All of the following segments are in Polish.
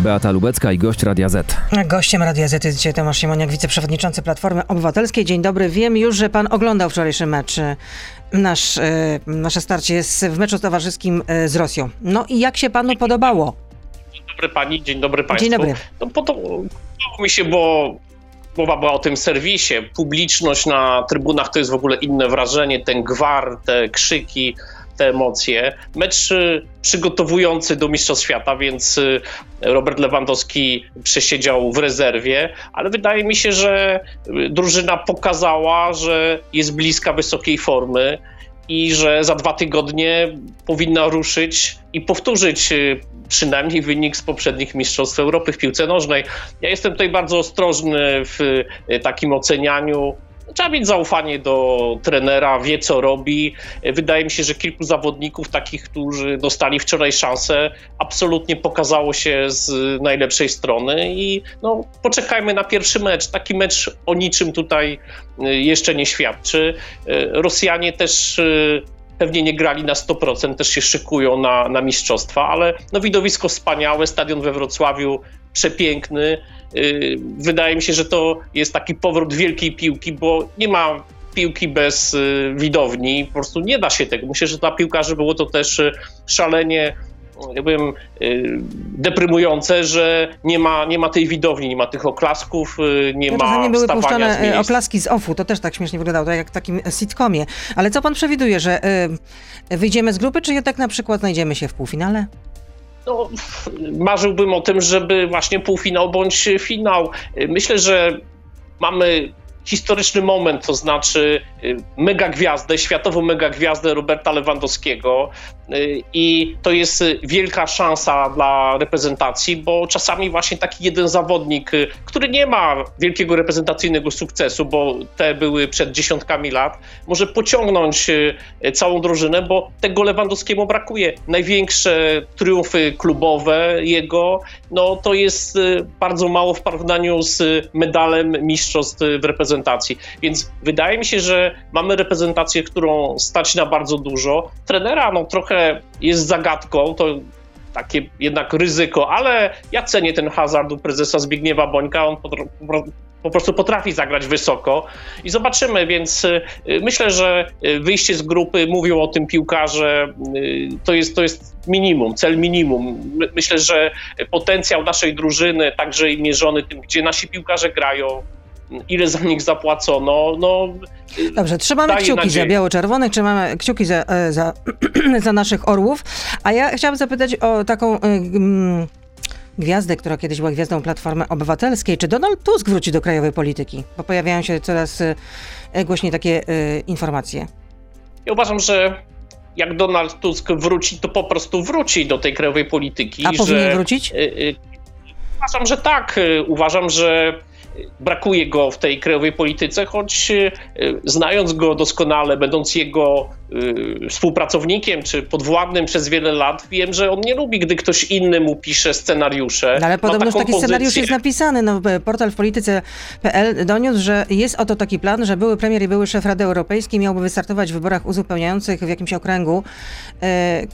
Beata Lubecka i gość Radia Z. Gościem Radia Z jest dzisiaj Tomasz Siemoniak, wiceprzewodniczący Platformy Obywatelskiej. Dzień dobry. Wiem już, że pan oglądał wczorajszy mecz. Nasz, e, nasze starcie jest w meczu towarzyskim e, z Rosją. No i jak się panu podobało? Dzień dobry pani, dzień dobry państwu. Dzień dobry. No podobało mi się, bo mowa była o tym serwisie. Publiczność na trybunach to jest w ogóle inne wrażenie, ten gwar, te krzyki, te emocje. Mecz y, przygotowujący do Mistrzostw Świata, więc y, Robert Lewandowski przesiedział w rezerwie, ale wydaje mi się, że y, drużyna pokazała, że jest bliska wysokiej formy i że za dwa tygodnie powinna ruszyć i powtórzyć przynajmniej wynik z poprzednich Mistrzostw Europy w piłce nożnej. Ja jestem tutaj bardzo ostrożny w takim ocenianiu. Trzeba mieć zaufanie do trenera, wie co robi. Wydaje mi się, że kilku zawodników, takich, którzy dostali wczoraj szansę, absolutnie pokazało się z najlepszej strony i no, poczekajmy na pierwszy mecz. Taki mecz o niczym tutaj y, jeszcze nie świadczy. Y, Rosjanie też y, pewnie nie grali na 100%, też się szykują na, na mistrzostwa, ale no, widowisko wspaniałe, stadion we Wrocławiu przepiękny. Yy, Wydaje mi się, że to jest taki powrót wielkiej piłki, bo nie ma piłki bez y, widowni, po prostu nie da się tego. Myślę, że dla piłkarzy było to też y, szalenie ja powiem, y, deprymujące, że nie ma, nie ma tej widowni, nie ma tych oklasków, y, nie No, ma czasami były z puszczane miejsc. oklaski z OFU, to też tak śmiesznie wyglądało, tak jak w takim sitcomie. Ale co pan przewiduje, że wyjdziemy z grupy, czy jednak na przykład znajdziemy się w półfinale? No, marzyłbym o tym, żeby właśnie półfinał bądź finał. Myślę, że mamy historyczny moment, to znaczy y, mega gwiazdę, światową mega gwiazdę Roberta Lewandowskiego y, i to jest wielka szansa dla reprezentacji, bo czasami właśnie taki jeden zawodnik, y, który nie ma wielkiego reprezentacyjnego sukcesu, bo te były przed dziesiątkami lat, może pociągnąć całą drużynę, bo tego Lewandowskiemu brakuje. Największe triumfy klubowe jego, no to jest bardzo mało w porównaniu z medalem mistrzostw w reprezentacji. Więc wydaje mi się, że mamy reprezentację, którą stać na bardzo dużo. Trenera no trochę jest zagadką, to takie jednak ryzyko, ale ja cenię ten hazard u prezesa Zbigniewa Bońka, on po prostu potrafi zagrać wysoko i zobaczymy, więc y, myślę, że y, wyjście z grupy, mówią o tym piłkarze, y, to jest, to jest minimum, cel minimum. My- Myślę, że potencjał naszej drużyny, także i mierzony tym, gdzie nasi piłkarze grają, ile za nich zapłacono, no Dobrze, trzymamy kciuki za nadzieję. biało-czerwonych, trzymamy kciuki za, e, za, za naszych orłów. A ja chciałam zapytać o taką mm, gwiazdę, która kiedyś była gwiazdą Platformy Obywatelskiej. Czy Donald Tusk wróci do krajowej polityki? Bo pojawiają się coraz e, głośniej takie e, informacje. Ja uważam, że jak Donald Tusk wróci, to po prostu wróci do tej krajowej polityki. A że, powinien wrócić? y, y, Uważam, że tak. Y, Uważam, że brakuje go w tej krajowej polityce, choć y, znając go doskonale, będąc jego y, współpracownikiem czy podwładnym przez wiele lat, wiem, że on nie lubi, gdy ktoś inny mu pisze scenariusze. No ale podobno taki scenariusz pozycję. jest napisany. No, e, portal w polityce.pl doniósł, że jest oto taki plan, że były premier i były szef Rady Europejskiej miałby wystartować w wyborach uzupełniających w jakimś okręgu, e,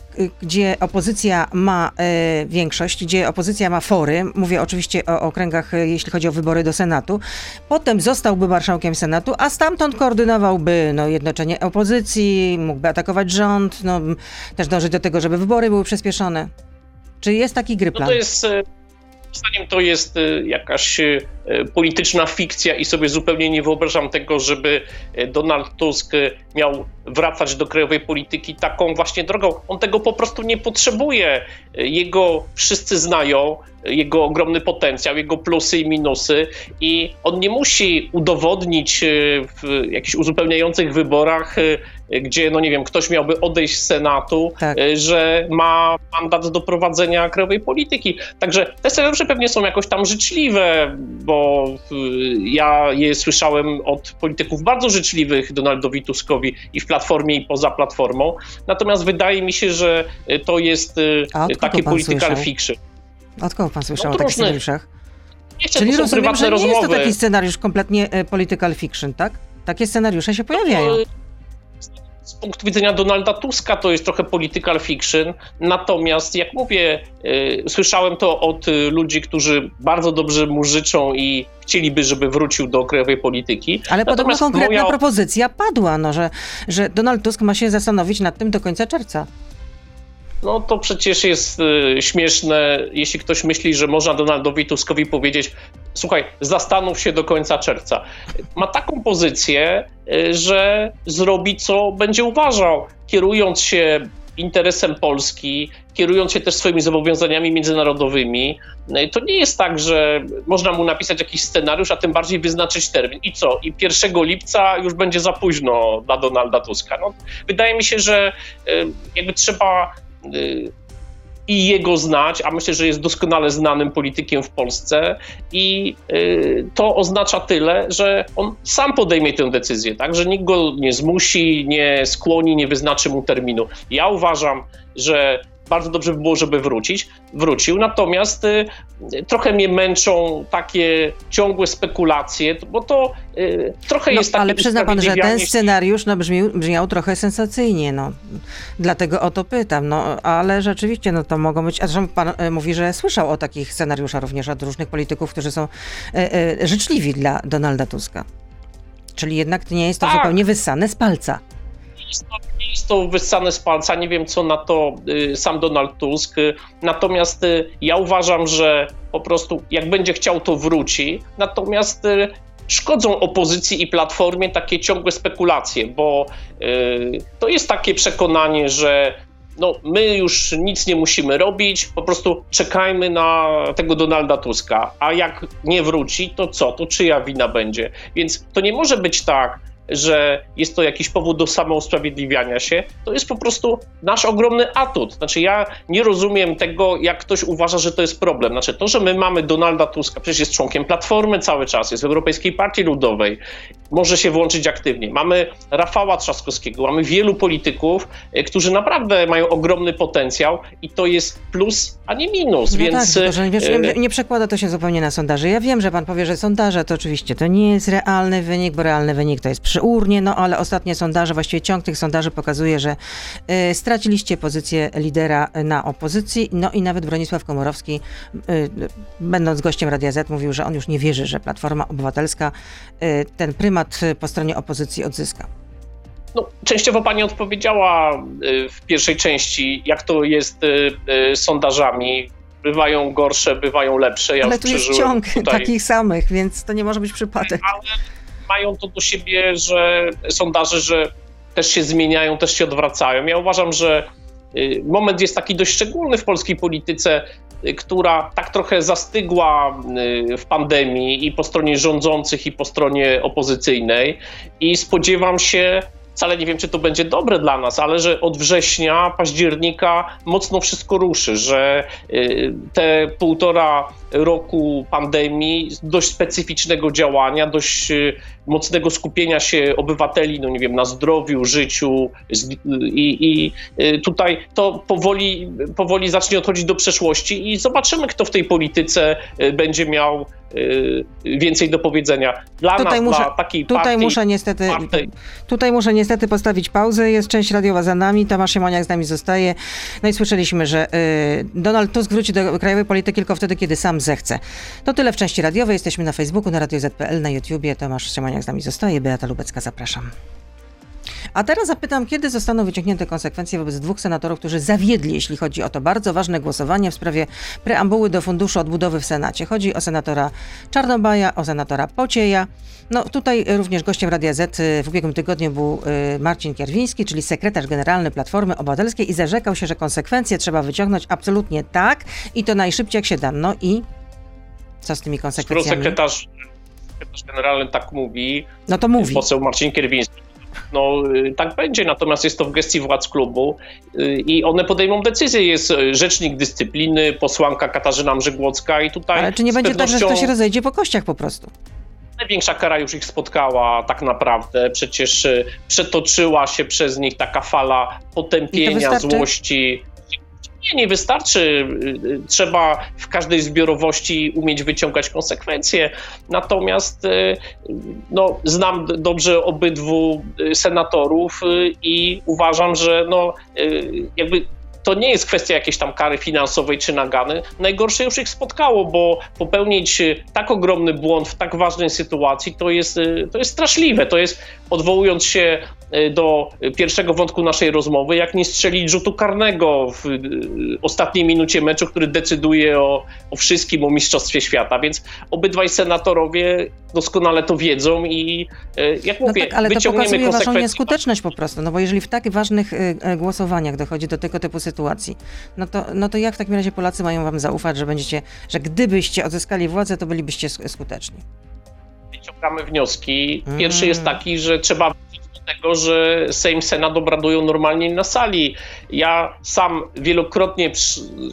gdzie opozycja ma e, większość, gdzie opozycja ma fory. Mówię oczywiście o okręgach, e, jeśli chodzi o wybory do Senatu. Potem zostałby marszałkiem Senatu, a stamtąd koordynowałby no, jednoczenie opozycji, mógłby atakować rząd, no, też dążyć do tego, żeby wybory były przyspieszone. Czy jest taki No gryplan? to jest, e, zdaniem to jest e, jakaś e, polityczna fikcja i sobie zupełnie nie wyobrażam tego, żeby e, Donald Tusk miał wracać do krajowej polityki taką właśnie drogą. On tego po prostu nie potrzebuje. Jego wszyscy znają, jego ogromny potencjał, jego plusy i minusy i on nie musi udowodnić w jakichś uzupełniających wyborach, gdzie, no nie wiem, ktoś miałby odejść z Senatu, Tak. e, że ma mandat do prowadzenia krajowej polityki. Także te scenariusze pewnie są jakoś tam życzliwe, bo y, ja je słyszałem od polityków bardzo życzliwych Donaldowi Tuskowi i w Platformie i poza Platformą. Natomiast wydaje mi się, że y, to jest y, takie political fiction. Od kogo pan słyszał No o takich scenariuszach? Nie chcę, Czyli to rozumiem, że nie jest to rozmowy. taki scenariusz kompletnie e, political fiction, tak? Takie scenariusze się pojawiają. No, z punktu widzenia Donalda Tuska to jest trochę political fiction, natomiast jak mówię, y, słyszałem to od y, ludzi, którzy bardzo dobrze mu życzą i chcieliby, żeby wrócił do krajowej polityki. Ale podobno Natomiast konkretna moja- propozycja padła, no, że, że Donald Tusk ma się zastanowić nad tym do końca czerwca. No to przecież jest y, śmieszne, jeśli ktoś myśli, że można Donaldowi Tuskowi powiedzieć: Słuchaj, zastanów się do końca czerwca. Ma taką pozycję, y, że zrobi co będzie uważał, kierując się interesem Polski, kierując się też swoimi zobowiązaniami międzynarodowymi. Y, To nie jest tak, że można mu napisać jakiś scenariusz, a tym bardziej wyznaczyć termin. I co? I 1 lipca już będzie za późno dla Donalda Tuska. No, wydaje mi się, że y, jakby trzeba i jego znać, a myślę, że jest doskonale znanym politykiem w Polsce i y, to oznacza tyle, że on sam podejmie tę decyzję, tak, że nikt go nie zmusi, nie skłoni, nie wyznaczy mu terminu. Ja uważam, że bardzo dobrze by było, żeby wrócić, wrócił, natomiast y, trochę mnie męczą takie ciągłe spekulacje, bo to y, trochę No, jest takie ale przyzna pan, że ten scenariusz no, brzmiał, brzmiał trochę sensacyjnie, no. Dlatego o to pytam, no, ale rzeczywiście, no to mogą być, a zresztą pan e, mówi, że słyszał o takich scenariuszach również od różnych polityków, którzy są e, e, życzliwi dla Donalda Tuska. Czyli jednak to nie jest to Tak. zupełnie wyssane z palca. To, wyssane z palca, nie wiem co na to y, sam Donald Tusk. y, Natomiast y, ja uważam, że po prostu jak będzie chciał, to wróci. Natomiast szkodzą opozycji i platformie takie ciągłe spekulacje, bo to jest takie przekonanie, że no, my już nic nie musimy robić, po prostu czekajmy na tego Donalda Tuska, a jak nie wróci, to co? To czyja wina będzie? Więc to nie może być tak, że jest to jakiś powód do samousprawiedliwiania się, to jest po prostu nasz ogromny atut. Znaczy, ja nie rozumiem tego, jak ktoś uważa, że to jest problem. Znaczy, to, że my mamy Donalda Tuska, przecież jest członkiem Platformy cały czas, jest w Europejskiej Partii Ludowej, może się włączyć aktywnie. Mamy Rafała Trzaskowskiego, mamy wielu polityków, e, którzy naprawdę mają ogromny potencjał i to jest plus, a nie minus. No Więc tak, że wiesz, e, nie, nie przekłada to się zupełnie na sondaże. Ja wiem, że pan powie, że sondaże to oczywiście to nie jest realny wynik, bo realny wynik to jest przy urnie, no ale ostatnie sondaże, właściwie ciąg tych sondaży pokazuje, że y, straciliście pozycję lidera na opozycji, no i nawet Bronisław Komorowski, y, będąc gościem Radia Z, mówił, że on już nie wierzy, że Platforma Obywatelska y, ten prymat po stronie opozycji odzyska. No, częściowo pani odpowiedziała y, w pierwszej części, jak to jest y, y, z sondażami. Bywają gorsze, bywają lepsze. Ja ale tu jest ciąg tutaj, takich samych, więc to nie może być przypadek. Ale mają to do siebie, że sondaże, że też się zmieniają, też się odwracają. Ja uważam, że y, moment jest taki dość szczególny w polskiej polityce, y, która tak trochę zastygła y, w pandemii i po stronie rządzących, i po stronie opozycyjnej. I spodziewam się, wcale nie wiem, czy to będzie dobre dla nas, ale że od września, października mocno wszystko ruszy, że te półtora roku pandemii, dość specyficznego działania, dość y, mocnego skupienia się obywateli, no nie wiem, na zdrowiu, życiu z- i, i y, tutaj to powoli, powoli zacznie odchodzić do przeszłości i zobaczymy, kto w tej polityce y, będzie miał y, więcej do powiedzenia. Dla Tutaj nas, muszę- dla takiej Tutaj partii, muszę niestety czwartej, Tutaj muszę niestety postawić pauzę. Jest część radiowa za nami. Tomasz Siemoniak z nami zostaje. No i słyszeliśmy, że y, Donald Tusk wróci do krajowej polityki tylko wtedy, kiedy sam zechce. To tyle w części radiowej. Jesteśmy na Facebooku, na Radio ZPL, na YouTubie. Tomasz Siemoniak z nami zostaje. Beata Lubecka, zapraszam. A teraz zapytam, kiedy zostaną wyciągnięte konsekwencje wobec dwóch senatorów, którzy zawiedli, jeśli chodzi o to bardzo ważne głosowanie w sprawie preambuły do Funduszu Odbudowy w Senacie. Chodzi o senatora Czarnobaja, o senatora Pocieja. No tutaj również gościem Radia Z y, w ubiegłym tygodniu był y, Marcin Kierwiński, czyli sekretarz generalny Platformy Obywatelskiej i zarzekał się, że konsekwencje trzeba wyciągnąć absolutnie tak i to najszybciej jak się da. No i co z tymi skoro konsekwencjami? sekretarz, sekretarz generalny tak mówi, No to mówi. poseł Marcin Kierwiński. No y, tak będzie, natomiast jest to w gestii władz klubu y, i one podejmą decyzję. Jest y, rzecznik dyscypliny, posłanka Katarzyna Mrzygłocka i tutaj Ale czy nie będzie tak, że pewnością to się rozejdzie po kościach po prostu? największa kara już ich spotkała tak naprawdę. Przecież przetoczyła się przez nich taka fala potępienia, złości. Nie, nie wystarczy. Trzeba w każdej zbiorowości umieć wyciągać konsekwencje. Natomiast no, znam dobrze obydwu senatorów i uważam, że no, jakby to nie jest kwestia jakiejś tam kary finansowej czy nagany. Najgorsze już ich spotkało, bo popełnić tak ogromny błąd w tak ważnej sytuacji to jest, to jest straszliwe. To jest, odwołując się do pierwszego wątku naszej rozmowy, jak nie strzelić rzutu karnego w ostatniej minucie meczu, który decyduje o, o wszystkim, o Mistrzostwie Świata. Więc obydwaj senatorowie doskonale to wiedzą i jak no mówię, tak, ale to pokazuje waszą nieskuteczność po prostu, no bo jeżeli w tak ważnych głosowaniach dochodzi do tego typu sytuacji, sytuacji. No to, no to jak w takim razie Polacy mają wam zaufać, że będziecie, że gdybyście odzyskali władzę, to bylibyście skuteczni? Wyciągamy wnioski. Pierwszy mm. jest taki, że trzeba tego, że Sejm, Senat obradują normalnie na sali. Ja sam wielokrotnie,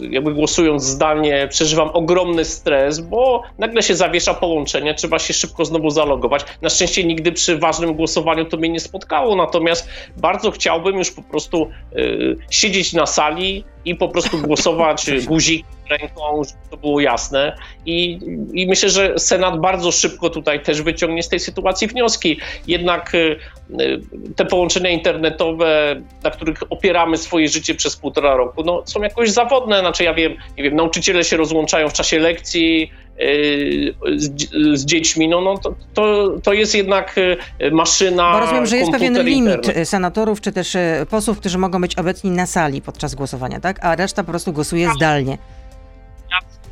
jakby głosując zdalnie, przeżywam ogromny stres, bo nagle się zawiesza połączenie, trzeba się szybko znowu zalogować. Na szczęście nigdy przy ważnym głosowaniu to mnie nie spotkało, natomiast bardzo chciałbym już po prostu y, siedzieć na sali i po prostu głosować guzik ręką, żeby to było jasne. I, I myślę, że Senat bardzo szybko tutaj też wyciągnie z tej sytuacji wnioski. Jednak y, y, te połączenia internetowe, na których opieramy swoje życie przez półtora roku, no, są jakoś zawodne. Znaczy, ja wiem, nie wiem, nauczyciele się rozłączają w czasie lekcji, z, z, dziećmi, no, no to, to, to jest jednak maszyna. Bo rozumiem, że jest pewien limit internet. senatorów czy też posłów, którzy mogą być obecni na sali podczas głosowania, tak? A reszta po prostu głosuje tak. zdalnie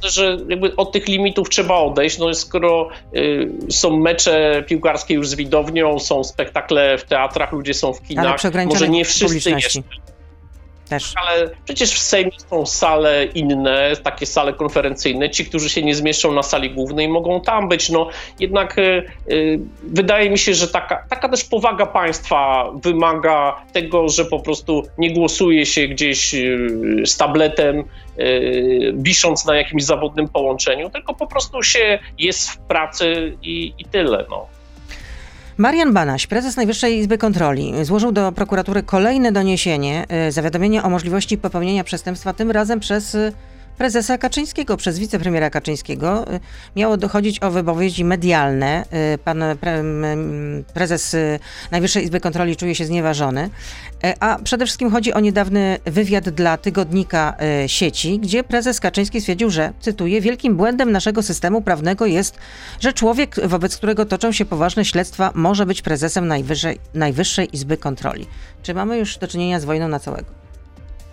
że jakby od tych limitów trzeba odejść. No skoro y, są mecze piłkarskie już z widownią, są spektakle w teatrach, ludzie są w kinach, może nie wszyscy jeszcze. Też. Ale przecież w Sejmie są sale inne, takie sale konferencyjne. Ci, którzy się nie zmieszczą na sali głównej, mogą tam być. No, jednak y, y, wydaje mi się, że taka, taka też powaga państwa wymaga tego, że po prostu nie głosuje się gdzieś y, z tabletem, y, wisząc na jakimś zawodnym połączeniu, tylko po prostu się jest w pracy i, i tyle. No. Marian Banaś, prezes Najwyższej Izby Kontroli, złożył do prokuratury kolejne doniesienie, y, zawiadomienie o możliwości popełnienia przestępstwa, tym razem przez prezesa Kaczyńskiego, przez wicepremiera Kaczyńskiego. Y, miało dochodzić o wypowiedzi medialne. Y, pan pre, prezes y, Najwyższej Izby Kontroli czuje się znieważony. A przede wszystkim chodzi o niedawny wywiad dla tygodnika sieci, gdzie prezes Kaczyński stwierdził, że, cytuję, wielkim błędem naszego systemu prawnego jest, że człowiek, wobec którego toczą się poważne śledztwa, może być prezesem Najwyższej, Najwyższej Izby Kontroli. Czy mamy już do czynienia z wojną na całego?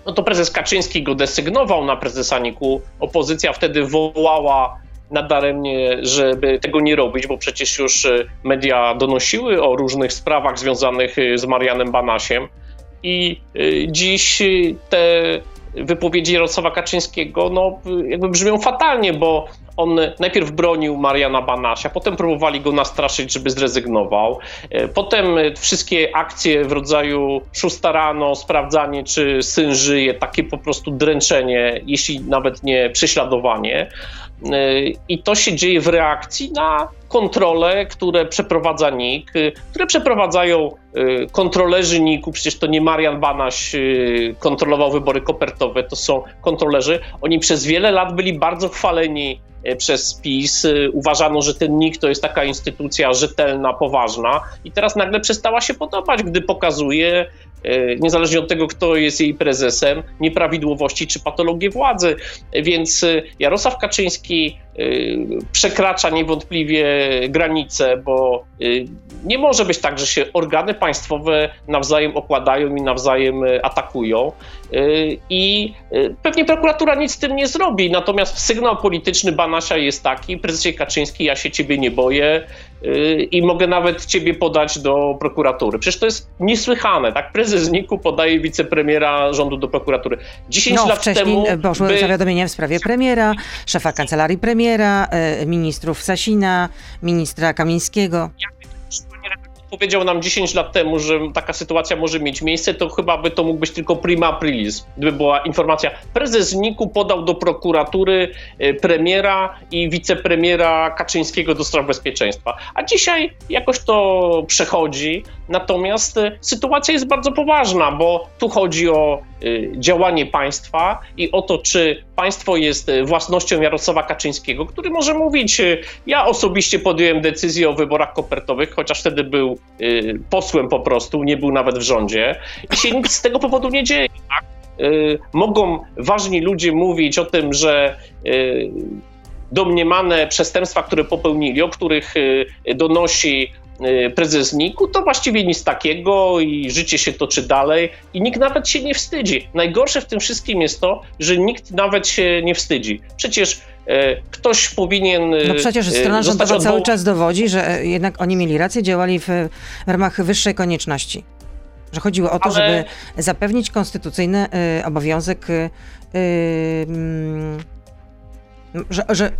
No to prezes Kaczyński go desygnował na prezesa Niku. Opozycja wtedy wołała nadaremnie, żeby tego nie robić, bo przecież już e, media donosiły o różnych sprawach związanych e, z Marianem Banasiem. I e, dziś te wypowiedzi Jarosława Kaczyńskiego no, jakby brzmią fatalnie, bo on najpierw bronił Mariana Banasia, potem próbowali go nastraszyć, żeby zrezygnował. E, potem wszystkie akcje w rodzaju szósta rano, sprawdzanie, czy syn żyje, takie po prostu dręczenie, jeśli nawet nie prześladowanie. E, I to się dzieje w reakcji na kontrole, które przeprowadza NIK, e, które przeprowadzają kontrolerzy NIK-u, przecież to nie Marian Banaś kontrolował wybory kopertowe, to są kontrolerzy. Oni przez wiele lat byli bardzo chwaleni E, przez PiS. E, uważano, że ten NIK to jest taka instytucja rzetelna, poważna i teraz nagle przestała się podobać, gdy pokazuje, e, niezależnie od tego, kto jest jej prezesem, nieprawidłowości czy patologię władzy. Więc Jarosław Kaczyński przekracza niewątpliwie granice, bo nie może być tak, że się organy państwowe nawzajem okładają i nawzajem atakują. I pewnie prokuratura nic z tym nie zrobi. Natomiast sygnał polityczny Banasia jest taki: prezesie Kaczyński, ja się ciebie nie boję i mogę nawet ciebie podać do prokuratury. Przecież to jest niesłychane, tak? Prezes Niku podaje wicepremiera rządu do prokuratury. 10 no, lat wcześniej temu. Poszły by... zawiadomienia w sprawie premiera, szefa kancelarii premiera, ministrów Sasina, ministra Kamińskiego powiedział nam 10 lat temu, że taka sytuacja może mieć miejsce, to chyba by to mógł być tylko prima aprilis, gdyby była informacja. Prezes NIK-u podał do prokuratury e, premiera i wicepremiera Kaczyńskiego do spraw bezpieczeństwa. A dzisiaj jakoś to przechodzi. Natomiast y, sytuacja jest bardzo poważna, bo tu chodzi o y, działanie państwa i o to, czy państwo jest własnością Jarosława Kaczyńskiego, który może mówić, ja osobiście podjąłem decyzję o wyborach kopertowych, chociaż wtedy był posłem po prostu, nie był nawet w rządzie i się nic z tego powodu nie dzieje. Tak? Mogą ważni ludzie mówić o tym, że domniemane przestępstwa, które popełnili, o których donosi Y, prezes NIK-u, to właściwie nic takiego i życie się toczy dalej i nikt nawet się nie wstydzi. Najgorsze w tym wszystkim jest to, że nikt nawet się nie wstydzi. Przecież ktoś powinien. No przecież strona rządowa odwoł... cały czas dowodzi, że e, jednak oni mieli rację, działali w, w ramach wyższej konieczności. Że chodziło o to, Ale... żeby zapewnić konstytucyjny y, obowiązek y, że, że,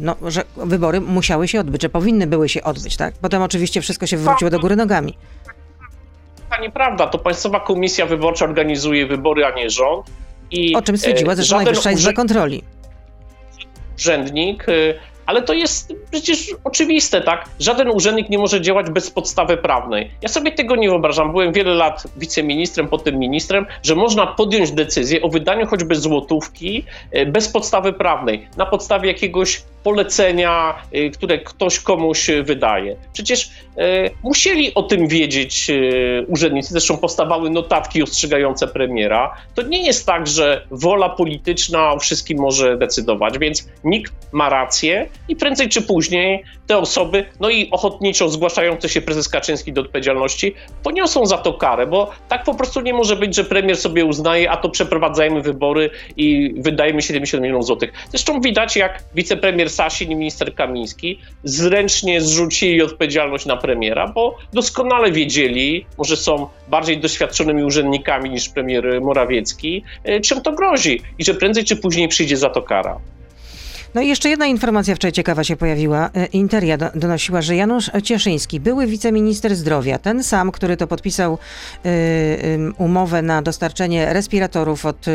no, że wybory musiały się odbyć, że powinny były się odbyć, tak? Potem oczywiście wszystko się wywróciło do góry nogami. To nieprawda, to Państwowa Komisja Wyborcza organizuje wybory, a nie rząd. I o czym stwierdziła zresztą Najwyższa Izba Kontroli. Urzędnik y, ale to jest przecież oczywiste, tak? Żaden urzędnik nie może działać bez podstawy prawnej. Ja sobie tego nie wyobrażam. Byłem wiele lat wiceministrem, potem ministrem, że można podjąć decyzję o wydaniu choćby złotówki e, bez podstawy prawnej, na podstawie jakiegoś polecenia, e, które ktoś komuś wydaje. Przecież e, musieli o tym wiedzieć urzędnicy, zresztą powstawały notatki ostrzegające premiera. To nie jest tak, że wola polityczna o wszystkim może decydować, więc nikt ma rację, i prędzej czy później te osoby, no i ochotniczo zgłaszające się prezes Kaczyński do odpowiedzialności, poniosą za to karę, bo tak po prostu nie może być, że premier sobie uznaje, a to przeprowadzajmy wybory i wydajemy 70 milionów złotych. Zresztą widać, jak wicepremier Sasin i minister Kamiński zręcznie zrzucili odpowiedzialność na premiera, bo doskonale wiedzieli, może są bardziej doświadczonymi urzędnikami niż premier Morawiecki, e, czym to grozi i że prędzej czy później przyjdzie za to kara. No i jeszcze jedna informacja wczoraj ciekawa się pojawiła. E, Interia do, donosiła, że Janusz Cieszyński, były wiceminister zdrowia, ten sam, który to podpisał y, umowę na dostarczenie respiratorów od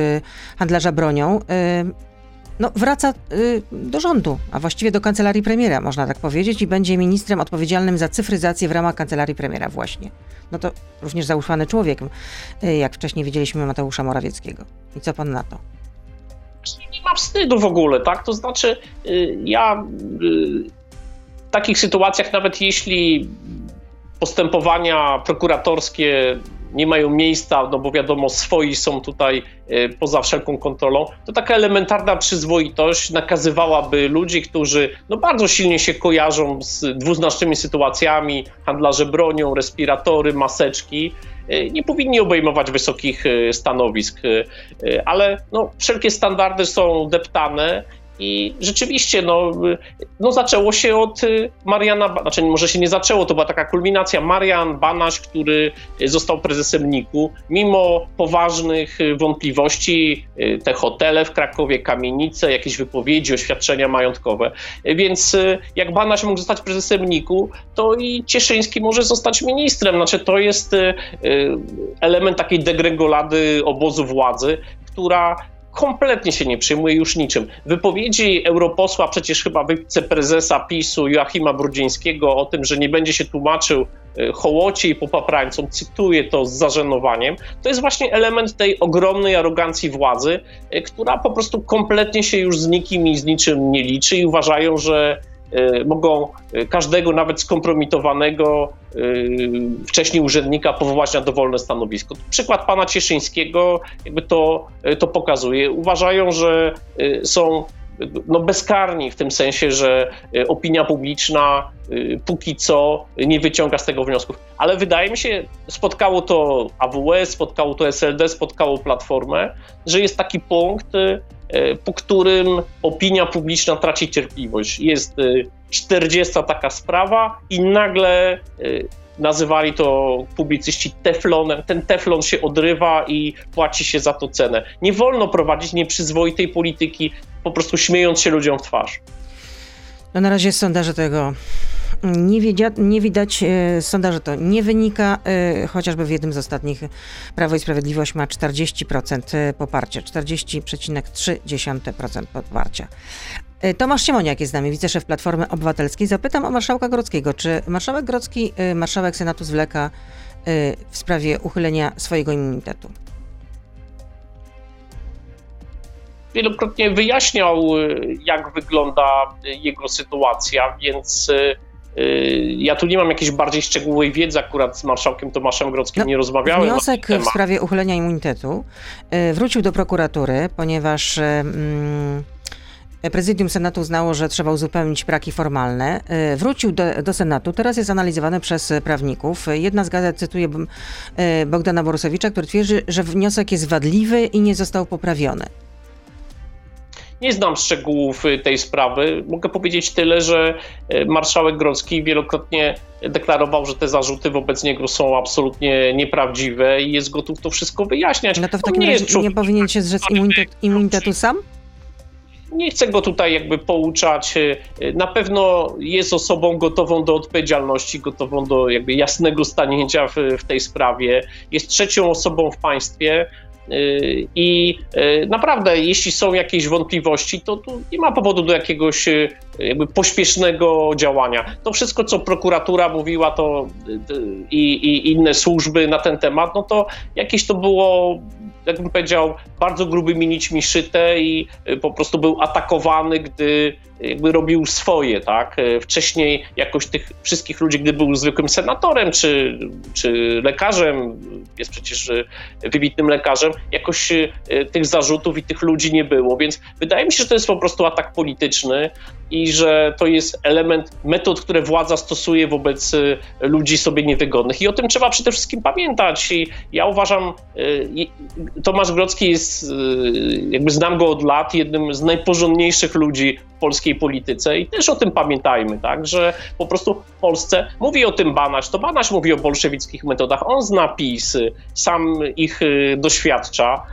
handlarza bronią, no, wraca do rządu, a właściwie do kancelarii premiera, można tak powiedzieć, i będzie ministrem odpowiedzialnym za cyfryzację w ramach kancelarii premiera właśnie. No to również zaufany człowiek, jak wcześniej widzieliśmy Mateusza Morawieckiego. I co pan na to? nie ma wstydu w ogóle, tak? To znaczy, y, ja y, w takich sytuacjach, nawet jeśli postępowania prokuratorskie nie mają miejsca, no bo wiadomo, swoi są tutaj y, poza wszelką kontrolą, to taka elementarna przyzwoitość nakazywałaby ludzi, którzy no bardzo silnie się kojarzą z dwuznacznymi sytuacjami, handlarze bronią, respiratory, maseczki, Y, nie powinni obejmować wysokich y, stanowisk, ale no, wszelkie standardy są deptane i rzeczywiście, no, no zaczęło się od y, Mariana, znaczy może się nie zaczęło, to była taka kulminacja. Marian Banaś, który został prezesem NIK-u, mimo poważnych y, wątpliwości, y, te hotele w Krakowie, kamienice, jakieś wypowiedzi, oświadczenia majątkowe. Więc jak Banaś mógł zostać prezesem NIK-u, to i Cieszyński może zostać ministrem. Znaczy to jest element takiej degregolady obozu władzy, która kompletnie się nie przyjmuje już niczym. Wypowiedzi europosła, przecież chyba wiceprezesa PiSu Joachima Brudzińskiego o tym, że nie będzie się tłumaczył e, hołocie i popaprańcom, cytuję to z zażenowaniem, to jest właśnie element tej ogromnej arogancji władzy, e, która po prostu kompletnie się już z nikim i z niczym nie liczy i uważają, że mogą e, każdego, nawet skompromitowanego e, wcześniej urzędnika powołać na dowolne stanowisko. Przykład pana Cieszyńskiego jakby to, to pokazuje. Uważają, że są no bezkarni w tym sensie, że opinia publiczna póki co nie wyciąga z tego wniosków. Ale wydaje mi się, spotkało to AWS, spotkało to SLD, spotkało Platformę, że jest taki punkt, E, po którym opinia publiczna traci cierpliwość. Jest 40 e, taka sprawa i nagle e, nazywali to publicyści teflonem. Ten teflon się odrywa i płaci się za to cenę. Nie wolno prowadzić nieprzyzwoitej polityki, po prostu śmiejąc się ludziom w twarz. No na razie sondaże tego nie, wiedzia, nie widać, e, z sondaży to nie wynika, e, chociażby w jednym z ostatnich Prawo i Sprawiedliwość ma 40% e, poparcia, 40,3% poparcia. Tomasz Siemoniak jest z nami, wiceszef Platformy Obywatelskiej. Zapytam o marszałka Grodzkiego. Czy marszałek Grodzki, marszałek Senatu zwleka w sprawie uchylenia swojego immunitetu? Wielokrotnie wyjaśniał, jak wygląda jego sytuacja, więc ja tu nie mam jakiejś bardziej szczegółowej wiedzy, akurat z marszałkiem Tomaszem Grodzkim no, nie rozmawiałem. Wniosek w sprawie uchylenia immunitetu wrócił do prokuratury, ponieważ. Mm, Prezydium Senatu uznało, że trzeba uzupełnić braki formalne. Wrócił do, do, Senatu, teraz jest analizowany przez prawników. Jedna z gazet cytuje Bogdana Borusowicza, który twierdzi, że wniosek jest wadliwy i nie został poprawiony. Nie znam szczegółów tej sprawy. Mogę powiedzieć tyle, że e, marszałek Grodzki wielokrotnie deklarował, że te zarzuty wobec niego są absolutnie nieprawdziwe i jest gotów to wszystko wyjaśniać. No to w takim nie razie nie powinien się zrzec immunitet, immunitetu sam? nie chcę go tutaj jakby pouczać. Na pewno jest osobą gotową do odpowiedzialności, gotową do jakby jasnego stanięcia w, w tej sprawie. Jest trzecią osobą w państwie. Y, I y, naprawdę, jeśli są jakieś wątpliwości, to tu nie ma powodu do jakiegoś y, jakby pośpiesznego działania. To wszystko, co prokuratura mówiła, to i, i inne służby na ten temat, no to jakieś to było jakbym powiedział, bardzo grubymi nićmi szyte i po prostu był atakowany, gdy jakby robił swoje, tak? Y, wcześniej jakoś tych wszystkich ludzi, gdy był zwykłym senatorem czy, czy lekarzem, jest przecież y, wybitnym lekarzem, jakoś tych zarzutów i tych ludzi nie było, więc wydaje mi się, że to jest po prostu atak polityczny i że to jest element metod, które władza stosuje wobec ludzi sobie niewygodnych. I o tym trzeba przede wszystkim pamiętać. I ja uważam, Tomasz Grodzki jest, y, jakby znam go od lat, jednym z najporządniejszych ludzi w polskiej polityce. I też o tym pamiętajmy, tak, że po prostu w Polsce mówi o tym Banaś, to Banaś mówi o bolszewickich metodach, on zna PiS, sam ich y, doświadcza,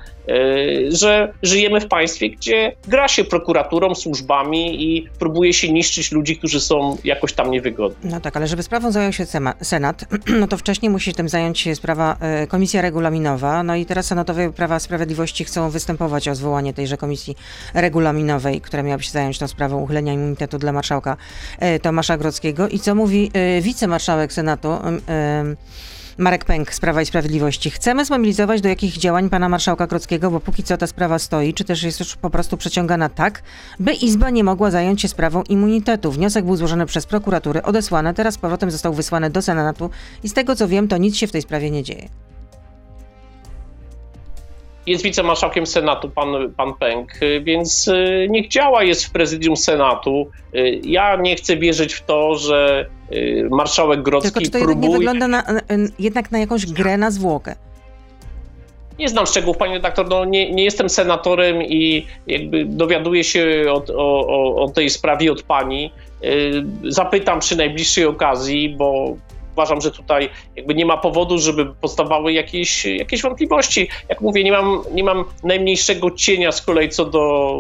że żyjemy w państwie, gdzie gra się prokuraturą, służbami i próbuje się niszczyć ludzi, którzy są jakoś tam niewygodni. No tak, ale żeby sprawą zajął się Senat, no to wcześniej musi tym zająć się sprawa e, Komisja Regulaminowa, no i teraz Senatowie Prawa Sprawiedliwości chcą występować o zwołanie tejże Komisji Regulaminowej, która miałaby się zająć tą sprawą uchylenia immunitetu dla marszałka e, Tomasza Grodzkiego. I co mówi wicemarszałek Senatu? Marek Pęk z Prawa i Sprawiedliwości. Chcemy zmobilizować do jakich działań pana marszałka Krockiego, bo póki co ta sprawa stoi, czy też jest już po prostu przeciągana tak, by Izba nie mogła zająć się sprawą immunitetu. Wniosek był złożony przez prokuraturę, odesłany, teraz powrotem został wysłany do Senatu i z tego co wiem, to nic się w tej sprawie nie dzieje jest wicemarszałkiem Senatu, pan, pan Pęk, więc y, niech działa, jest w prezydium Senatu. Y, ja nie chcę wierzyć w to, że y, marszałek Grodzki Tylko czy to próbuje... jednak nie wygląda na, jednak na jakąś grę na zwłokę? Nie znam szczegółów, panie redaktor, no nie, nie jestem senatorem i jakby dowiaduję się od, o, o, o tej sprawie od pani. Zapytam przy najbliższej okazji, bo uważam, że tutaj jakby nie ma powodu, żeby powstawały jakieś, jakieś wątpliwości. Jak mówię, nie mam, nie mam najmniejszego cienia z kolei co do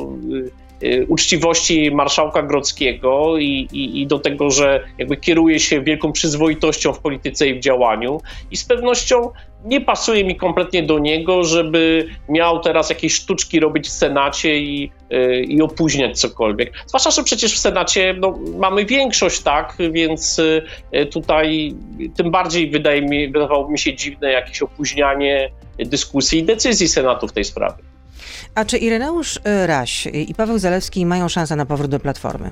y, y, uczciwości marszałka Grodzkiego i, i, i, do tego, że jakby kieruje się wielką przyzwoitością w polityce i w działaniu. I z pewnością nie pasuje mi kompletnie do niego, żeby miał teraz jakieś sztuczki robić w Senacie i, yy, i opóźniać cokolwiek. Zwłaszcza, że przecież w Senacie no, mamy większość, tak, więc yy, tutaj tym bardziej wydaje mi, wydawało mi się dziwne jakieś opóźnianie dyskusji i decyzji Senatu w tej sprawie. A czy Ireneusz y, Raś i Paweł Zalewski mają szansę na powrót do Platformy?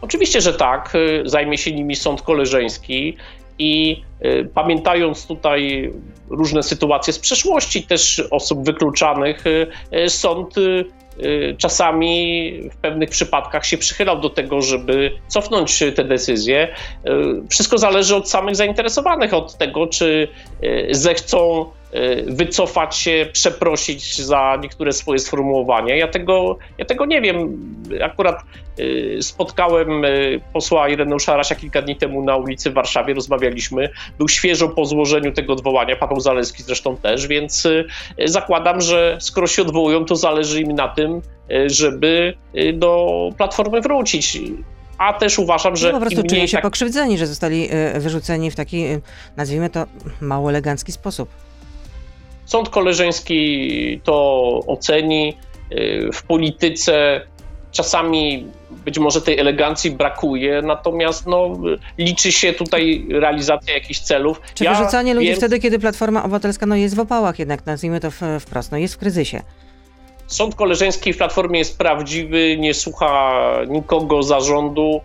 Oczywiście, że tak. Y, zajmie się nimi sąd koleżeński i y, pamiętając tutaj różne sytuacje z przeszłości, też osób wykluczanych, y, y, sąd czasami w pewnych przypadkach się przychylał do tego, żeby cofnąć te decyzje. Wszystko zależy od samych zainteresowanych, od tego, czy zechcą wycofać się, przeprosić za niektóre swoje sformułowania. Ja tego, ja tego nie wiem. Akurat y, spotkałem y, posła Ireneusza Rasia kilka dni temu na ulicy w Warszawie, rozmawialiśmy. Był świeżo po złożeniu tego odwołania, Paweł Zaleski zresztą też, więc zakładam, że skoro się odwołują, to zależy im na tym, żeby do Platformy wrócić a też uważam, że. No po prostu czują się tak... pokrzywdzeni, że zostali wyrzuceni w taki, nazwijmy to, mało elegancki sposób. Sąd koleżeński to oceni. Y, w polityce czasami być może tej elegancji brakuje, natomiast no, liczy się tutaj realizacja jakichś celów. Czy ja wyrzucanie ludzi wiem, wtedy, kiedy Platforma Obywatelska no, jest w opałach jednak, nazwijmy to wprost, no, jest w kryzysie? Sąd koleżeński w Platformie jest prawdziwy, nie słucha nikogo zarządu,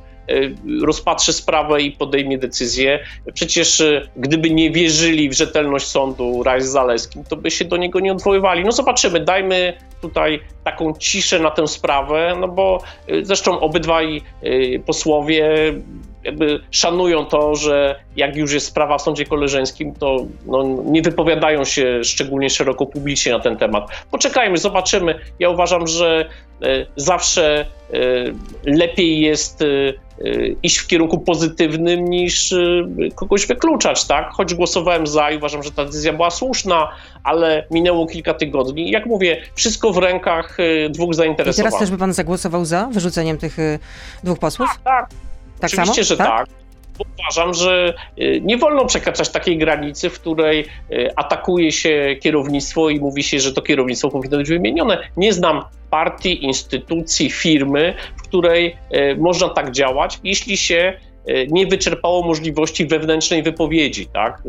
rozpatrzy sprawę i podejmie decyzję. Przecież y, gdyby nie wierzyli w rzetelność sądu Rajs Zaleskim, to by się do niego nie odwoływali. No zobaczymy, dajmy tutaj taką ciszę na tę sprawę, no bo y, zresztą obydwaj posłowie jakby szanują to, że jak już jest sprawa w sądzie koleżeńskim, to no, nie wypowiadają się szczególnie szeroko publicznie na ten temat. Poczekajmy, zobaczymy. Ja uważam, że e, zawsze e, lepiej jest e, iść w kierunku pozytywnym niż kogoś wykluczać, tak? Choć głosowałem za i uważam, że ta decyzja była słuszna, ale minęło kilka tygodni. Jak mówię, wszystko w rękach dwóch zainteresowanych. I teraz też by pan zagłosował za wyrzuceniem tych dwóch posłów? Tak, tak. Tak Oczywiście, samo? że tak. tak. Uważam, że y, nie wolno przekraczać takiej granicy, w której y, atakuje się kierownictwo i mówi się, że to kierownictwo powinno być wymienione. Nie znam partii, instytucji, firmy, w której y, można tak działać, jeśli się nie wyczerpało możliwości wewnętrznej wypowiedzi. Tak?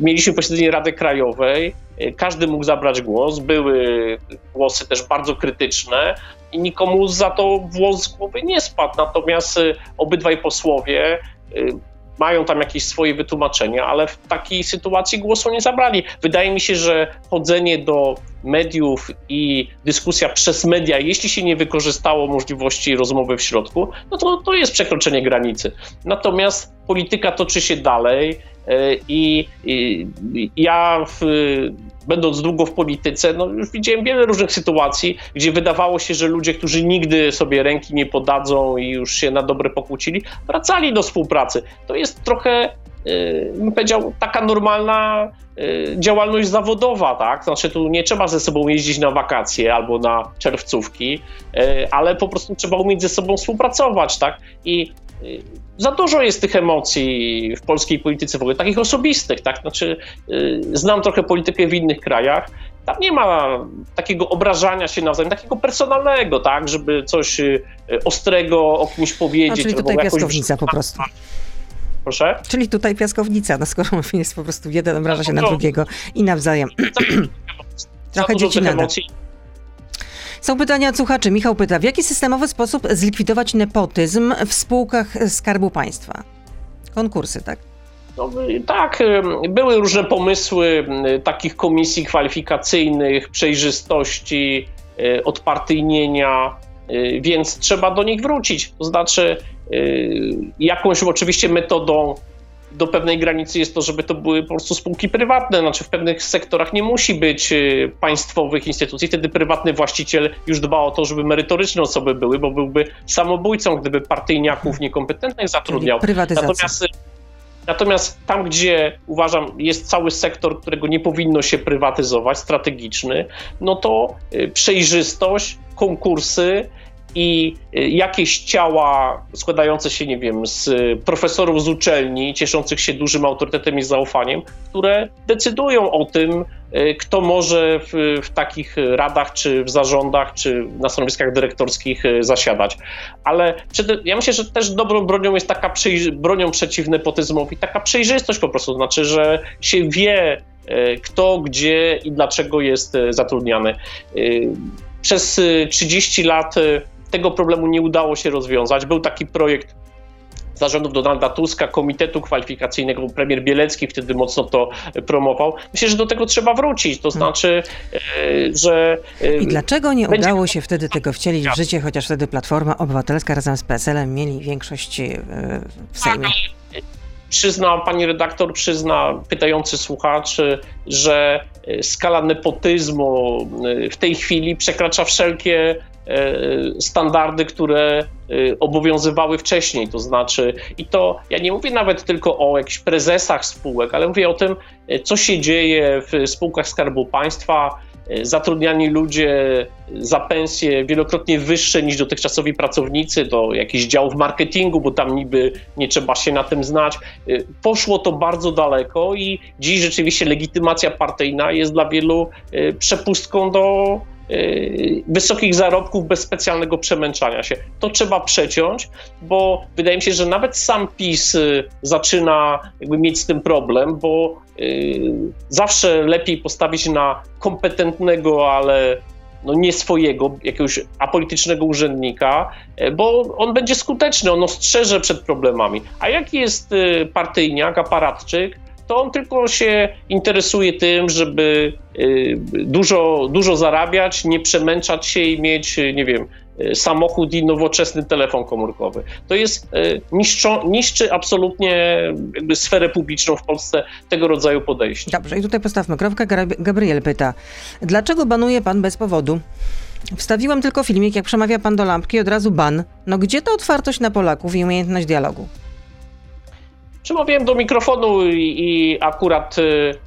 Mieliśmy posiedzenie Rady Krajowej, każdy mógł zabrać głos, były głosy też bardzo krytyczne, i nikomu za to włos z głowy nie spadł. Natomiast y, obydwaj posłowie y, mają tam jakieś swoje wytłumaczenia, ale w takiej sytuacji głosu nie zabrali. Wydaje mi się, że chodzenie do mediów i dyskusja przez media, jeśli się nie wykorzystało możliwości rozmowy w środku, no to to jest przekroczenie granicy. Natomiast polityka toczy się dalej i, i ja w, będąc długo w polityce, no już widziałem wiele różnych sytuacji, gdzie wydawało się, że ludzie, którzy nigdy sobie ręki nie podadzą i już się na dobre pokłócili, wracali do współpracy. To jest trochę y, bym powiedział, taka normalna y, działalność zawodowa, tak? Znaczy tu nie trzeba ze sobą jeździć na wakacje albo na czerwcówki, ale po prostu trzeba umieć ze sobą współpracować, tak? I za dużo jest tych emocji w polskiej polityce w ogóle, takich osobistych, tak? Znaczy, yy, znam trochę politykę w innych krajach. Tam nie ma takiego obrażania się nawzajem, takiego personalnego, tak, żeby coś yy, ostrego o kimś powiedzieć. No, czyli tutaj piaskownica po prostu. Proszę? Czyli tutaj piaskownica, no skoro jest po prostu jeden obraża się na drugiego i nawzajem. Trochę dzieci nada. Są pytania od słuchaczy. Michał pyta, w jaki systemowy sposób zlikwidować nepotyzm w spółkach Skarbu Państwa? Konkursy, tak? No, tak, były różne pomysły takich komisji kwalifikacyjnych, przejrzystości, e, odpartyjnienia, e, więc trzeba do nich wrócić. To znaczy, e, jakąś oczywiście metodą do pewnej granicy jest to, żeby to były po prostu spółki prywatne. Znaczy w pewnych sektorach nie musi być y, państwowych instytucji. Wtedy prywatny właściciel już dba o to, żeby merytoryczne osoby były, bo byłby samobójcą, gdyby partyjniaków niekompetentnych zatrudniał. Natomiast y, Natomiast tam, gdzie uważam, jest cały sektor, którego nie powinno się prywatyzować, strategiczny, no to y, przejrzystość, konkursy, i y, jakieś ciała składające się, nie wiem, z profesorów z uczelni, cieszących się dużym autorytetem i zaufaniem, które decydują o tym, y, kto może w, w takich radach, czy w zarządach, czy na stanowiskach dyrektorskich y, zasiadać. Ale ja myślę, że też dobrą bronią jest taka bronią przeciw nepotyzmowi, taka przejrzystość po prostu, znaczy, że się wie, kto, gdzie i dlaczego jest zatrudniany. Przez 30 lat tego problemu nie udało się rozwiązać. Był taki projekt zarządów Donalda Tuska, komitetu kwalifikacyjnego, premier Bielecki wtedy mocno to promował. Myślę, że do tego trzeba wrócić, to znaczy, e, że... E, I dlaczego nie będzie... udało się wtedy tego wcielić w życie, chociaż wtedy Platforma Obywatelska razem z PSL-em mieli większość e, w Sejmie? Przyzna, pani redaktor, przyzna pytający słuchacz, że skala nepotyzmu w tej chwili przekracza wszelkie standardy, które e, obowiązywały wcześniej. To znaczy, i to ja nie mówię nawet tylko o jakichś prezesach spółek, ale mówię o tym, e, co się dzieje w spółkach Skarbu Państwa. Zatrudniani ludzie za pensje wielokrotnie wyższe niż dotychczasowi pracownicy, to jakiś dział w marketingu, bo tam niby nie trzeba się na tym znać. Poszło to bardzo daleko i dziś rzeczywiście legitymacja partyjna jest dla wielu przepustką do wysokich zarobków bez specjalnego przemęczania się. To trzeba przeciąć, bo wydaje mi się, że nawet sam PiS zaczyna jakby mieć z tym problem, bo zawsze lepiej postawić na kompetentnego, ale no nie swojego, jakiegoś apolitycznego urzędnika, bo on będzie skuteczny, on ostrzeże przed problemami. A jaki jest partyjniak, aparatczyk, to on tylko się interesuje tym, żeby e, dużo, dużo zarabiać, nie przemęczać się i mieć, nie wiem, Y, samochód i nowoczesny telefon komórkowy. To jest y, niszczą, niszczy absolutnie sferę publiczną w Polsce tego rodzaju podejście. Dobrze, i tutaj postawmy kropkę. Gabriel pyta, dlaczego banuje pan bez powodu? Wstawiłem tylko filmik, jak przemawia pan do lampki, od razu ban. No gdzie ta otwartość na Polaków i umiejętność dialogu? Przemawiałem do mikrofonu i, i akurat yy,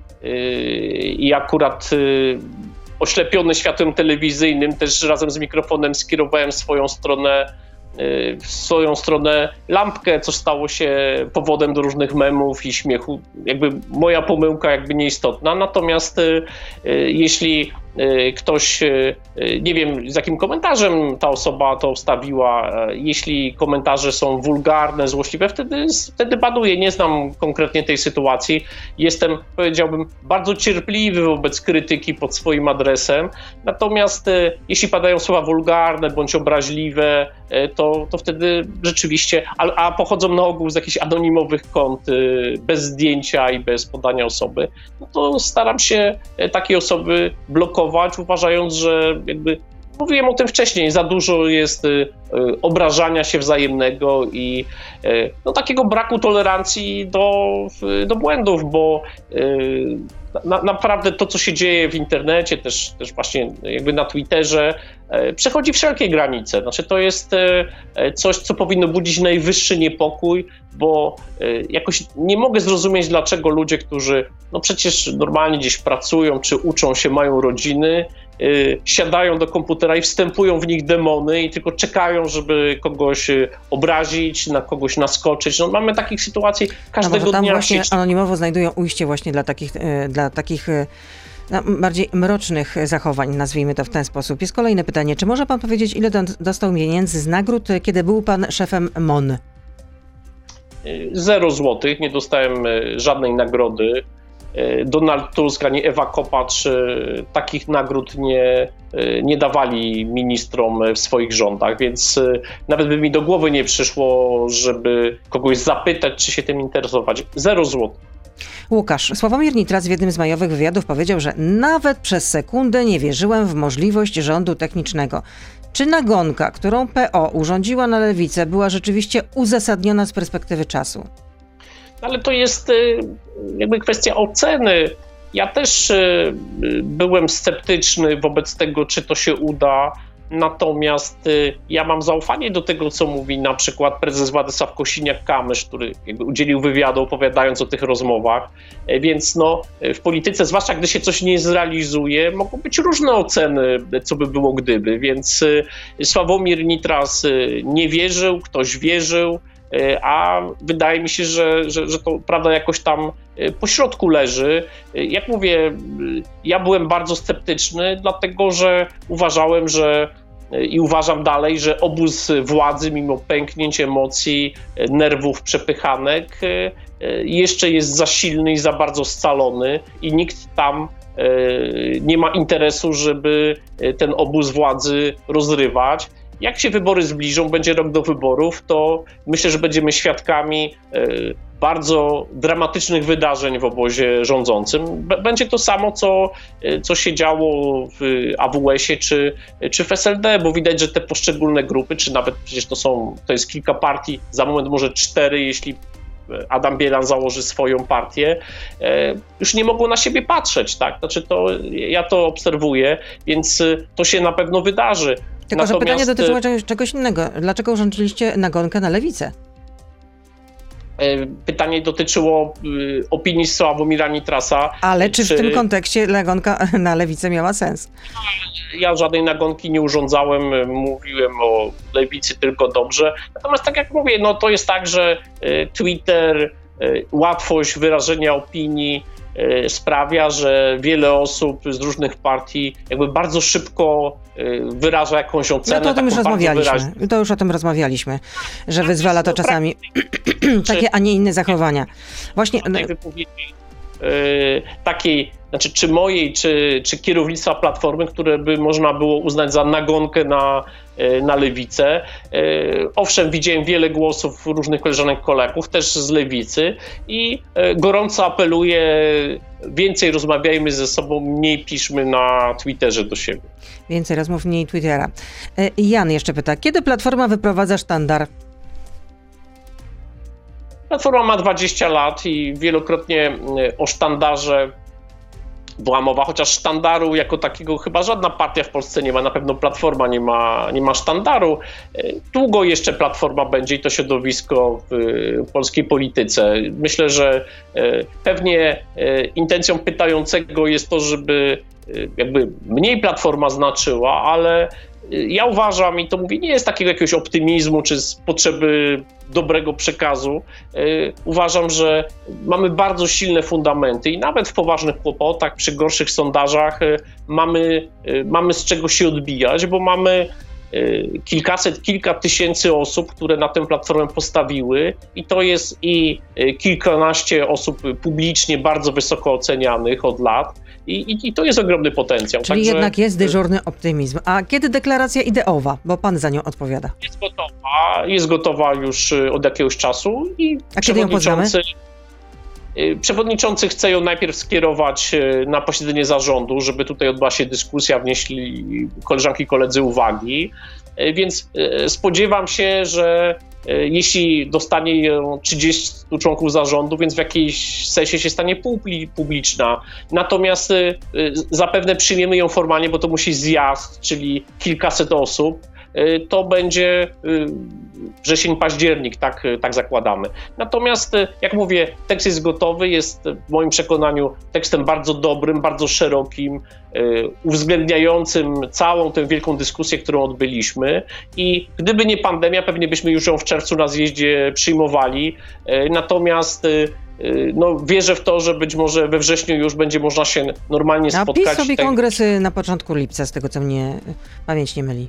i akurat yy, oślepiony światłem telewizyjnym, też razem z mikrofonem skierowałem swoją stronę y, w swoją stronę lampkę, co stało się powodem do różnych memów i śmiechu. Jakby moja pomyłka jakby nieistotna. Natomiast y, y, jeśli Y, ktoś, y, y, nie wiem z jakim komentarzem ta osoba to wstawiła, jeśli komentarze są wulgarne, złośliwe, wtedy, wtedy baduję. Nie znam konkretnie tej sytuacji. Jestem, powiedziałbym, bardzo cierpliwy wobec krytyki pod swoim adresem. Natomiast jeśli padają słowa wulgarne bądź obraźliwe, to, to wtedy rzeczywiście, a, a pochodzą na ogół z jakichś anonimowych kont, bez zdjęcia i bez podania osoby, no to staram się takie osoby blokować uważając, że jakby mówiłem o tym wcześniej, za dużo jest y, y, obrażania się wzajemnego i y, no, takiego braku tolerancji do, do błędów, bo na, naprawdę to, co się dzieje w internecie, też, też właśnie jakby na Twitterze, przechodzi wszelkie granice. Znaczy, to jest coś, co powinno budzić najwyższy niepokój, bo jakoś nie mogę zrozumieć, dlaczego ludzie, którzy no przecież normalnie gdzieś pracują czy uczą się, mają rodziny, siadają do komputera i wstępują w nich demony i tylko czekają, żeby kogoś y, obrazić, na kogoś naskoczyć. No, mamy takich sytuacji każdego no, tam dnia. właśnie anonimowo znajdują ujście właśnie dla takich, y, dla takich no, bardziej mrocznych zachowań, nazwijmy to w ten sposób. Jest kolejne pytanie. Czy może pan powiedzieć, ile dostał pieniędzy z nagród, kiedy był pan szefem MON? Zero złotych, nie dostałem żadnej nagrody. E, Donald Tusk ani Ewa Kopacz e, takich nagród nie, e, nie dawali ministrom w swoich rządach, więc nawet by mi do głowy nie przyszło, żeby kogoś zapytać, czy się tym interesować. Zero złotych. Łukasz, Sławomir Nitras w jednym z majowych wywiadów powiedział, że nawet przez sekundę nie wierzyłem w możliwość rządu technicznego. Czy nagonka, którą PO urządziła na lewicę, była rzeczywiście uzasadniona z perspektywy czasu? Ale to jest y, jakby kwestia oceny. Ja też y, byłem sceptyczny wobec tego, czy to się uda. Natomiast y, ja mam zaufanie do tego, co mówi na przykład prezes Władysław Kosiniak-Kamysz, który udzielił wywiadu opowiadając o tych rozmowach. E, więc no, w polityce, zwłaszcza gdy się coś nie zrealizuje, mogą być różne oceny, co by było gdyby. Więc Sławomir Nitras nie wierzył, ktoś wierzył. E, a wydaje mi się, że, że, że to prawda jakoś tam e, po środku leży. E, jak mówię, ja byłem bardzo sceptyczny, dlatego że uważałem, że i uważam dalej, że obóz władzy, mimo pęknięć emocji, nerwów, przepychanek, jeszcze jest za silny i za bardzo scalony, i nikt tam nie ma interesu, żeby ten obóz władzy rozrywać. Jak się wybory zbliżą, będzie rok do wyborów, to myślę, że będziemy świadkami e, bardzo dramatycznych wydarzeń w obozie rządzącym. Będzie to samo, co, e, co się działo w AWS-ie czy, czy w SLD, bo widać, że te poszczególne grupy, czy nawet przecież to są, to jest kilka partii, za moment może cztery, jeśli Adam Bielan założy swoją partię, e, już nie mogło na siebie patrzeć, tak? Znaczy to, ja to obserwuję, więc to się na pewno wydarzy. Tylko, Natomiast... że pytanie dotyczyło czegoś, czegoś innego. Dlaczego urządziliście nagonkę na lewicę? E, pytanie dotyczyło y, opinii Sławomira Nitrasa. Ale czy, czy, w tym kontekście nagonka na lewicę miała sens? Ja żadnej nagonki nie urządzałem, mówiłem o lewicy tylko dobrze. Natomiast tak jak mówię, no to jest tak, że y, Twitter, y, łatwość wyrażenia opinii, sprawia, że wiele osób z różnych partii jakby bardzo szybko e, wyraża jakąś ocenę. No to o tym już rozmawialiśmy. To już o tym rozmawialiśmy, że wyzwala to no, czasami takie, a nie inne zachowania. Właśnie tej wypowiedzi e, takiej, znaczy czy mojej, czy, czy kierownictwa Platformy, które by można było uznać za nagonkę na, e, na lewicę. E, Owszem, widziałem wiele głosów różnych koleżanek, kolegów, też z lewicy i e, gorąco apeluję, więcej rozmawiajmy ze sobą, mniej piszmy na Twitterze do siebie. więcej rozmów, mniej Twittera. Jan jeszcze pyta, kiedy Platforma wyprowadza sztandar? Platforma ma 20 lat i wielokrotnie o sztandarze była mowa, chociaż sztandaru jako takiego chyba żadna partia w Polsce nie ma, na pewno Platforma nie ma, nie ma sztandaru. Y, Długo jeszcze Platforma będzie i to środowisko w polskiej polityce. Myślę, że y, pewnie y, intencją pytającego jest to, żeby jakby mniej Platforma znaczyła, ale ja uważam, i to mówię, nie jest takiego jakiegoś optymizmu czy z potrzeby dobrego przekazu. Y, Uważam, że mamy bardzo silne fundamenty i nawet w poważnych kłopotach, przy gorszych sondażach y, mamy, y, mamy z czego się odbijać, bo mamy kilkaset, kilka tysięcy osób, które na tę platformę postawiły i to jest i kilkanaście osób publicznie bardzo wysoko ocenianych od lat i, i, i to jest ogromny potencjał. Czyli Także, jednak jest y, dyżurny optymizm. A kiedy deklaracja ideowa? Bo pan za nią odpowiada. jest gotowa, jest gotowa już y, od jakiegoś czasu i A kiedy ją poznamy? przewodniczący, y, przewodniczący chce ją najpierw skierować na posiedzenie zarządu, żeby tutaj odbyła się dyskusja, wnieśli koleżanki i koledzy uwagi, więc spodziewam się, że jeśli dostanie ją 30 członków zarządu, więc w jakiejś sensie się stanie publiczna. Natomiast y, zapewne przyjmiemy ją formalnie, bo to musi zjazd, czyli kilkaset osób. Y, To będzie wrzesień, październik, tak, y, tak zakładamy. Natomiast, y, jak mówię, tekst jest gotowy, jest y, w moim przekonaniu tekstem bardzo dobrym, bardzo szerokim, uwzględniającym całą tę wielką dyskusję, którą odbyliśmy. I gdyby nie pandemia, pewnie byśmy już ją w czerwcu na zjeździe przyjmowali. Natomiast no, wierzę w to, że być może we wrześniu już będzie można się normalnie A spotkać. PiS sobie Tak- kongresy na początku lipca, z tego co mnie pamięć nie myli.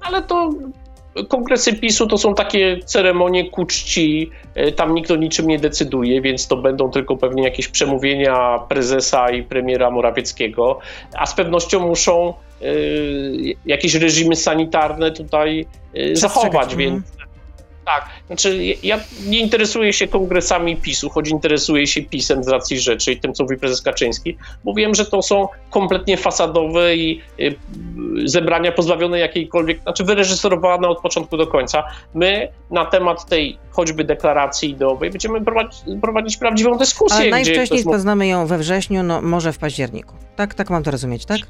Ale to kongresy PiSu to są takie ceremonie ku czci. E, Tam nikt o niczym nie decyduje, więc to będą tylko pewnie jakieś przemówienia prezesa i premiera Morawieckiego, a z pewnością muszą e, jakieś reżimy sanitarne tutaj e, zachować, mhm. więc tak, znaczy ja nie interesuję się kongresami PiSu, choć interesuję się PiSem z racji rzeczy i tym, co mówi prezes Kaczyński, bo wiem, że to są kompletnie fasadowe i y, zebrania pozbawione jakiejkolwiek, znaczy wyreżyserowane od początku do końca. My na temat tej choćby deklaracji ideowej będziemy prowadzić, prowadzić prawdziwą dyskusję. Ale najwcześniej ktoś poznamy ją we wrześniu, no może w październiku. Tak, tak mam to rozumieć, tak?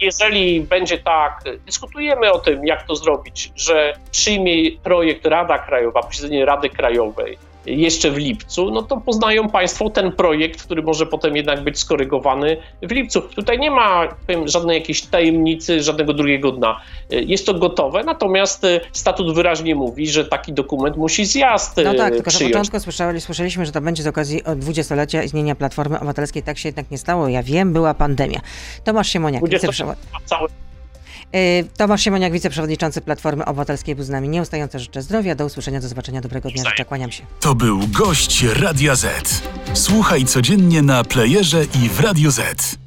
Jeżeli będzie tak, dyskutujemy o tym, jak to zrobić, że przyjmie projekt Rada Krajowa, posiedzenie Rady Krajowej jeszcze w lipcu, no to poznają Państwo ten projekt, który może potem jednak być skorygowany w lipcu. Tutaj nie ma powiem, żadnej jakiejś tajemnicy, żadnego drugiego dna. Jest to gotowe, natomiast y, statut wyraźnie mówi, że taki dokument musi zjazd No y, tak, tylko przyjąć. początku słyszeli, słyszeliśmy, że to będzie z okazji od dwudziestolecia istnienia Platformy Obywatelskiej. Tak się jednak nie stało. Ja wiem, była pandemia. Tomasz Siemoniak, 20 wiceprzewodniczący. Yy, Tomasz Siemoniak, wiceprzewodniczący Platformy Obywatelskiej był z nami. Nieustająco życzę zdrowia, do usłyszenia, do zobaczenia, dobrego dnia, życzę, kłaniam się. To był gość Radia Z. Słuchaj codziennie na playerze i w Radio Z.